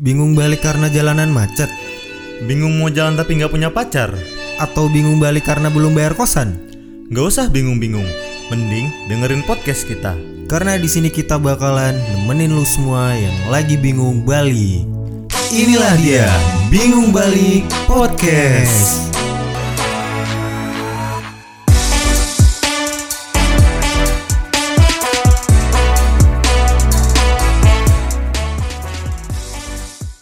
Bingung balik karena jalanan macet? Bingung mau jalan tapi nggak punya pacar? Atau bingung balik karena belum bayar kosan? Nggak usah bingung-bingung. Mending dengerin podcast kita. Karena di sini kita bakalan nemenin lu semua yang lagi bingung balik. Inilah dia, Bingung Balik Podcast.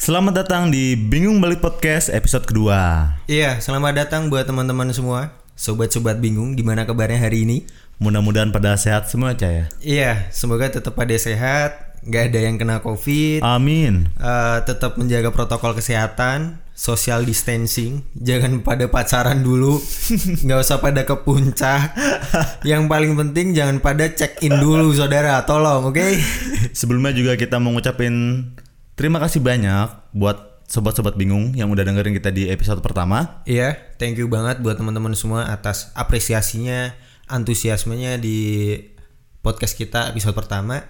Selamat datang di Bingung Balik Podcast episode kedua. Iya, selamat datang buat teman-teman semua. Sobat-sobat bingung, gimana kabarnya hari ini? Mudah-mudahan pada sehat semua ya. Iya, semoga tetap pada sehat, nggak ada yang kena covid, Amin. Eh, tetap menjaga protokol kesehatan, social distancing, jangan pada pacaran dulu, nggak usah pada ke puncak. Yang paling penting jangan pada check in dulu, saudara, tolong, oke? Sebelumnya juga kita mau ngucapin terima kasih banyak buat sobat-sobat bingung yang udah dengerin kita di episode pertama. Iya, thank you banget buat teman-teman semua atas apresiasinya, antusiasmenya di podcast kita episode pertama.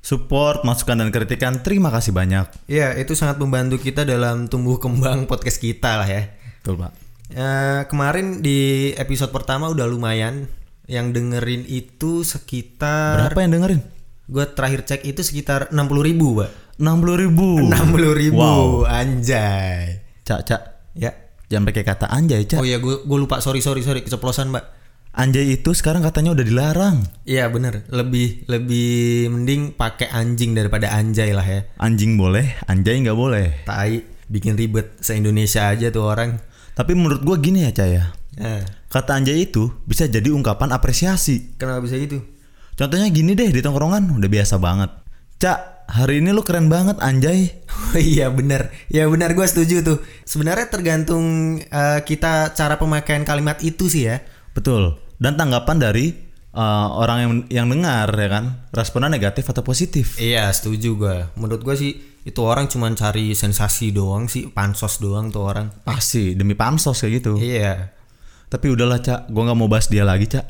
Support, masukan dan kritikan terima kasih banyak. Iya, itu sangat membantu kita dalam tumbuh kembang podcast kita lah ya. Betul, Pak. Eh, kemarin di episode pertama udah lumayan yang dengerin itu sekitar Berapa yang dengerin? gue terakhir cek itu sekitar 60 ribu pak 60 ribu. 60 ribu Wow. anjay Cak, cak. ya Jangan pakai kata anjay, Cak. oh ya gue gue lupa sorry sorry sorry keceplosan mbak Anjay itu sekarang katanya udah dilarang. Iya bener lebih lebih mending pakai anjing daripada anjay lah ya Anjing boleh, anjay nggak boleh. tai bikin ribet se Indonesia aja tuh orang Tapi menurut gua gini ya, Cak ya. nah, Kata anjay itu bisa jadi ungkapan apresiasi. kenapa bisa gitu Contohnya gini deh di tongkrongan udah biasa banget. Cak, hari ini lu keren banget anjay. Oh iya bener. Ya bener. Gue setuju tuh. Sebenarnya tergantung eh, kita cara pemakaian kalimat itu sih ya. Betul. Dan tanggapan dari uh, orang yang yang dengar ya kan, responnya negatif atau positif. Iya setuju gue Menurut gue sih itu orang cuma cari sensasi doang sih. Pansos doang tuh orang. Pasti demi pansos kayak gitu. Iya. Tapi udahlah Cak, gua nggak mau bahas dia lagi Cak.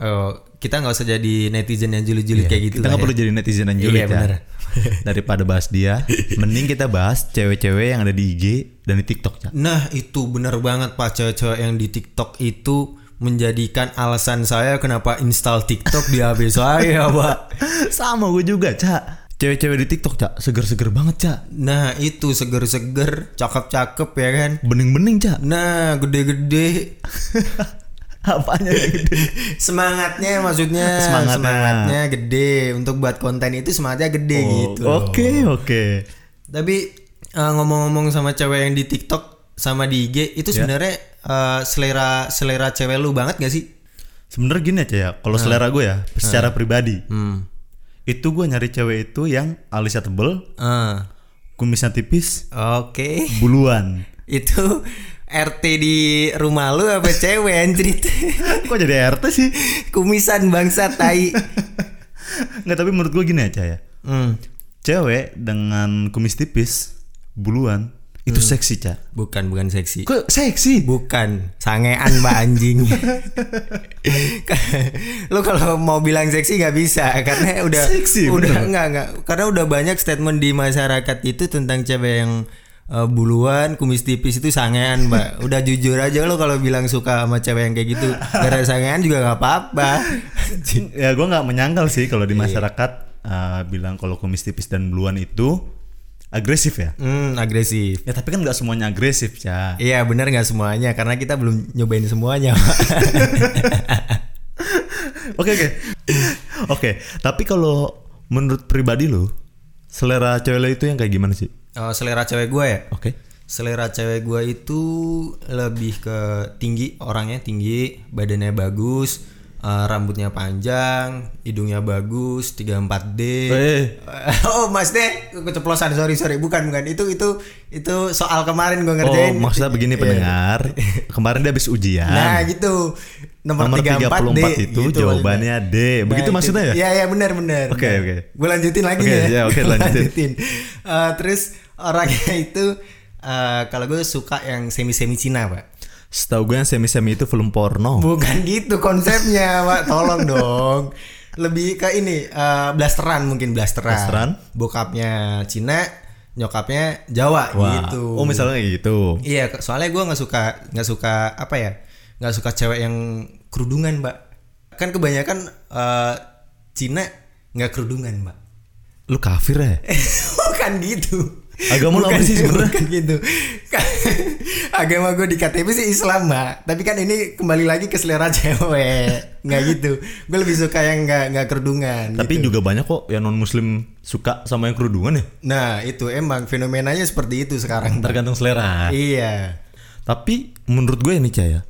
Oh, kita nggak usah jadi netizen yang julid-julid kayak gitu Kita nggak ya. perlu jadi netizen Iya, julid ya. bener. Daripada bahas dia, mending kita bahas cewek-cewek yang ada di IG dan di TikTok Cak. Nah itu bener banget pak Cewek-cewek yang di TikTok itu Menjadikan alasan saya kenapa install TikTok di HP saya pak Sama gue juga Cak. Cewek-cewek di TikTok Cak, seger-seger banget Cak. Nah itu seger-seger Cakep-cakep ya kan Bening-bening Cak. Nah gede-gede Apanya gede? Semangatnya maksudnya Semangatnya. Semangatnya gede Untuk buat konten itu semangatnya gede gitu loh. Oh, Oke, oke. Tapi eh, ngomong-ngomong sama cewek yang di TikTok sama di IG itu sebenarnya eh, selera selera cewek lu banget gak sih? Sebenernya gini aja ya, kalau selera gue ya, secara pribadi, Hmm. itu gue nyari cewek itu yang alisnya tebel, Ah, kumisnya tipis, Oke. buluan. Itu RT di rumah lu apa cewek anjrit? Kok jadi RT sih? Kumisan bangsa tai. Nggak, tapi menurut gue gini aja ya. Hmm. Cewek dengan kumis tipis, buluan, itu seksi, Cak. Bukan bukan seksi. Kok seksi? Bukan sangean mbak anjing. lu kalau mau bilang seksi nggak bisa karena udah Seksi, udah bener. nggak nggak karena udah banyak statement di masyarakat itu tentang cewek yang eh, buluan kumis tipis itu sangean mbak udah jujur aja lo kalau bilang suka sama cewek yang kayak gitu gara sangean juga nggak apa-apa ya gue nggak menyangkal sih kalau di masyarakat uh, bilang kalau kumis tipis dan buluan itu agresif ya. hmm agresif Ya tapi kan nggak semuanya agresif, Cak. iya benar nggak semuanya karena kita belum nyobain semuanya. Oke oke. Oke, tapi kalau menurut pribadi lo, selera cewek itu yang kayak gimana sih? Oh, selera cewek gue ya Oke. Selera cewek gue itu lebih ke tinggi orangnya tinggi, badannya bagus, eh, rambutnya panjang, hidungnya bagus, 34D. Eh. Oh, Mas deh, keceplosan sorry sorry, bukan bukan itu itu itu soal kemarin gue Oh, ngerjain. maksudnya begini Iya. pendengar. Kemarin dia habis ujian. Nah, gitu. Nomor, Nomor 34, 34 D, itu gitu jawabannya D. Begitu itu- maksudnya ya? Iya, iya benar benar. Oke, oke. Gue lanjutin lagi Oke, ya. iya, oke, Gua lanjutin. Eh, terus orangnya itu eh, kalau gue suka yang semi-semi Cina, Pak. Setahu gue yang semi-semi itu film porno. Bukan gitu konsepnya, Pak. Tolong dong. Lebih ke ini eh, blasteran mungkin blasteran. Blasteran? Bokapnya Cina, nyokapnya Jawa Wah. gitu. Oh misalnya kayak gitu. Iya, soalnya gue nggak suka nggak suka apa ya, nggak suka cewek yang kerudungan, mbak. Kan kebanyakan eh, Cina nggak kerudungan, mbak. Lu kafir ya? bukan gitu. Agama lu apa sih sebenarnya? Gitu. Agama gue di KTP sih Islam, mbak. Tapi kan ini kembali lagi ke selera cewek, nggak gitu. Gue lebih suka yang nggak nggak kerudungan. Tapi gitu. juga banyak kok yang non muslim suka sama yang kerudungan ya. Nah itu emang fenomenanya seperti itu sekarang. Tergantung selera. Iya. Tapi menurut gue ini Caya,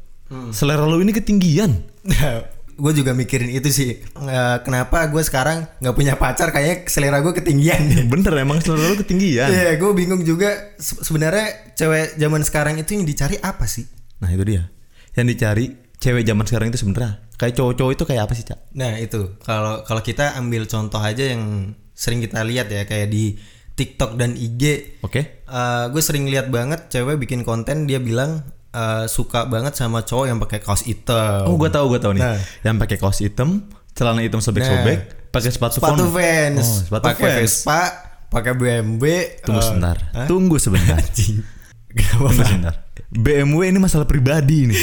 selera lu ini ketinggian. gue juga mikirin itu sih Eh, kenapa gue sekarang nggak punya pacar kayaknya selera gue ketinggian deh Bener emang selera lu ketinggian. Iya, gue bingung juga Se- sebenarnya cewek zaman sekarang itu yang dicari apa sih? Nah itu dia. Yang dicari cewek zaman sekarang itu sebenarnya kayak cowok-cowok itu kayak apa sih cak? Nah itu kalau kalau kita ambil contoh aja yang sering kita lihat ya kayak di TikTok dan IG, Oke? Eh, gue sering lihat banget cewek bikin konten dia bilang eh, suka banget sama cowok yang pakai kaos hitam. Oh gue tahu gue tahu nih. Nah. Yang pakai kaos hitam, celana hitam sobek-sobek, pakai sepatu, sepatu. Vans, Oh, sepatu pakai Vans. Vespa, pakai BMW. Tunggu eh, sebentar. hah? Tunggu sebentar. Kenapa? Tunggu sebentar. BMW ini masalah pribadi nih.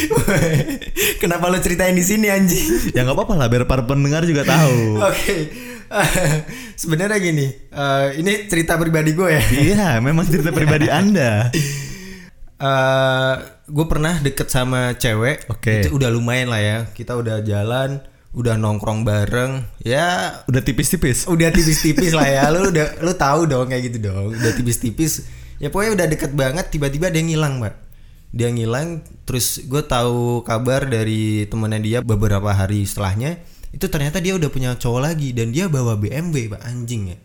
Kenapa lo ceritain di sini anjing? ya nggak apa-apa lah biar para pendengar juga tahu. Oke. Sebenarnya gini, eh, ini cerita pribadi gue ya. Iya, memang cerita pribadi Anda. Eh, gue pernah deket sama cewek. Oke. Itu udah lumayan lah ya. Kita udah jalan, udah nongkrong bareng. Ya Udah tipis-tipis. udah tipis-tipis lah ya. Lu udah lu tahu dong kayak gitu dong. Udah tipis-tipis. Ya pokoknya udah deket banget. Tiba-tiba dia ngilang, mbak. Dia ngilang. Terus gue tahu kabar dari temennya dia beberapa hari setelahnya. Itu ternyata dia udah punya cowok lagi dan dia bawa BMW, pak anjing ya.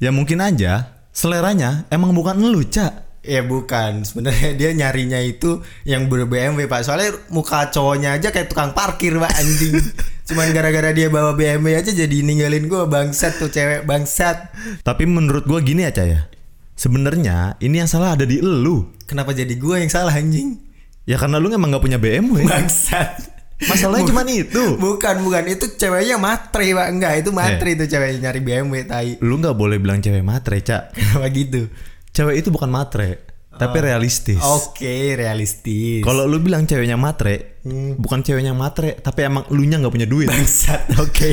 Ya mungkin aja seleranya emang bukan lu, Cak. Ya bukan, sebenarnya dia nyarinya itu yang ber BMW pak. Soalnya muka cowoknya aja kayak tukang parkir pak anjing. Cuman gara-gara dia bawa BMW aja jadi ninggalin gue bangsat tuh cewek bangsat. Tapi menurut gua gini Cak ya. Sebenarnya ini yang salah ada di elu. Kenapa jadi gue yang salah anjing? Ya karena lu emang nggak punya BMW. Bangsat. Masalahnya cuman itu. Bukan bukan itu ceweknya matre pak enggak itu matre itu ceweknya nyari BMW tai. Lu nggak boleh bilang cewek matre, Cak. Kenapa gitu? Cewek itu bukan matre, tapi realistis. Oke realistis. Kalau lu bilang ceweknya matre, Hmm. bukan ceweknya matre, tapi emang lu nya nggak punya duit. bangsat oke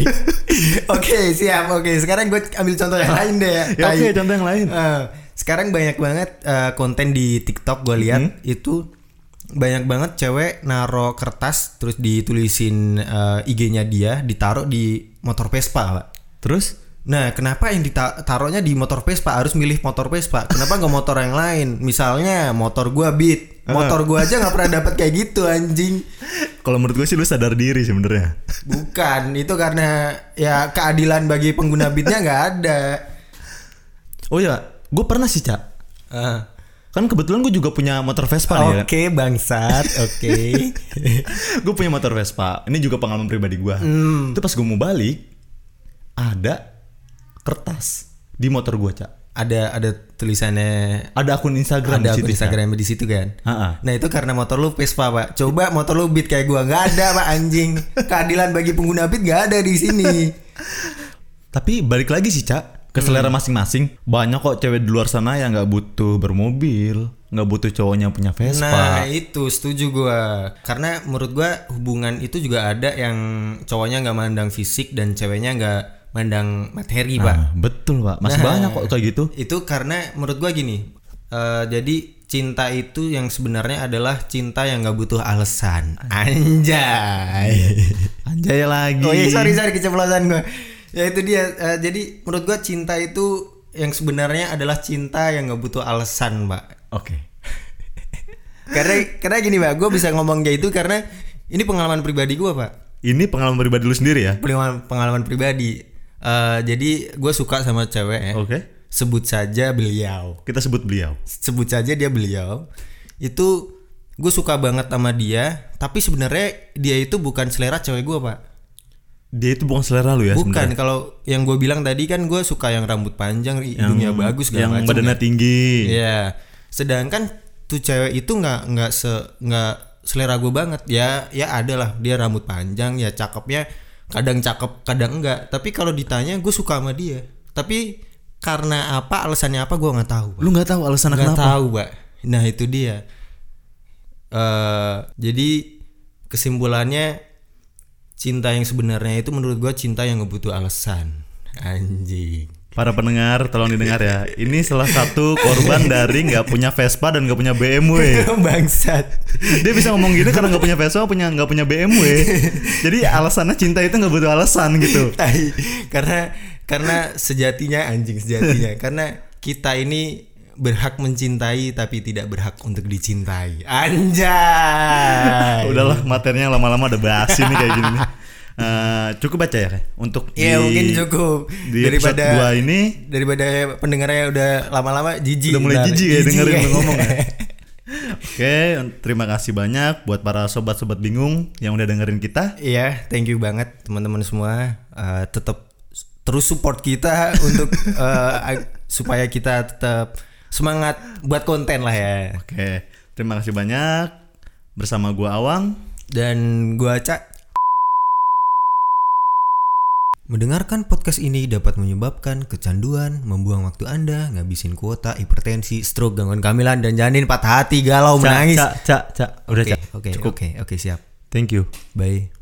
oke siap oke sekarang gue ambil contoh yang lain deh ya. Oke, contoh yang lain. Eh, sekarang banyak banget eh, konten di TikTok gue lihat Hmm. itu banyak banget cewek naro kertas terus ditulisin eh, IG-nya dia ditaruh di motor Vespa pak. Terus Nah, kenapa yang ditaruhnya di motor Vespa harus milih motor Vespa? Kenapa nggak motor yang lain? Misalnya motor gua Beat, motor gua aja nggak pernah dapat kayak gitu anjing. kalau menurut gue sih lu sadar diri sebenarnya. Bukan, itu karena ya keadilan bagi pengguna Beatnya nggak ada. Oh ya, gue pernah sih cak. Ah. Kan kebetulan gue juga punya motor Vespa nih ya. Oke bangsat, oke. gue punya motor Vespa. Ini juga pengalaman pribadi gue. Hmm. Itu pas gue mau balik, ada kertas di motor gue cak. ada ada tulisannya Ada akun Instagram ada di akun. Instagram di situ kan. Ha-ha. Nah itu karena motor lu Vespa pak. Coba motor lu Beat kayak gua nggak ada pak anjing. Keadilan bagi pengguna Beat nggak ada di sini. Tapi balik lagi sih cak ke Hmm. selera masing-masing. Banyak kok cewek di luar sana yang nggak butuh bermobil, nggak butuh cowoknya punya Nah Vespa. itu setuju gua. Karena menurut gua hubungan itu juga ada yang cowoknya nggak mandang fisik dan ceweknya nggak mandang materi pak. Nah, betul pak, masih Nah, banyak kok kayak gitu. Itu karena menurut gua gini. eh, jadi cinta itu yang sebenarnya adalah cinta yang nggak butuh alasan. Anjay. Anjay lagi. Oh iya sorry sorry keceplosan gue. Ya itu dia. eh, jadi menurut gua cinta itu yang sebenarnya adalah cinta yang nggak butuh alasan, Mbak. Oke. Karena karena gini, Mbak. Gue bisa ngomong kayak itu karena ini pengalaman pribadi gua, Pak. Ini pengalaman pribadi lu sendiri ya? Pengalaman pengalaman pribadi. Eh, jadi gue suka sama cewek. ya. Oke. Sebut saja beliau. Kita sebut beliau. Sebut saja dia beliau. Itu gue suka banget sama dia. Tapi sebenarnya dia itu bukan selera cewek gua, Pak. Dia itu bukan selera lu ya Bukan kalau yang gue bilang tadi kan gue suka yang rambut panjang, hidungnya bagus yang segala macam. badannya kan. tinggi. Iya. Sedangkan tuh cewek itu nggak nggak se nggak selera gue banget. Ya ya ada lah dia rambut panjang ya cakepnya kadang cakep kadang enggak. Tapi kalau ditanya gue suka sama dia. Tapi karena apa alasannya apa gue nggak tahu Pak. Lu nggak tahu alasan nggak kenapa? tahu pak nah itu dia eh jadi kesimpulannya cinta yang sebenarnya itu menurut gue cinta yang nggak butuh alasan anjing Para pendengar tolong didengar ya. Ini salah satu korban dari nggak punya Vespa dan nggak punya BMW. bangsat Dia bisa ngomong gini karena nggak punya Vespa, punya nggak punya BMW. Jadi alasannya cinta itu nggak butuh alasan gitu. Tai. karena karena sejatinya anjing sejatinya karena kita ini berhak mencintai tapi tidak berhak untuk dicintai anjay Udahlah materinya lama-lama udah basi nih kayak gini. Eh, cukup baca ya untuk ya di- mungkin cukup di daripada 2 ini daripada pendengarnya udah lama-lama jijik udah mulai jijik ya dengerin ya. ngomong ya. Oke, terima kasih banyak buat para sobat-sobat bingung yang udah dengerin kita. Iya, thank you banget teman-teman semua. Eh, tetap terus support kita untuk ag- supaya kita tetap semangat buat konten lah ya. Oke, terima kasih banyak. Bersama gua Awang. Dan gua Cak Mendengarkan podcast ini dapat menyebabkan kecanduan, membuang waktu Anda, ngabisin kuota, hipertensi, stroke, gangguan kehamilan, dan janin patah hati, galau, menangis. Cak, cak, cak. Udah, Oke, Cak. oke, Cukup. oke, oke, siap. Thank you. Bye.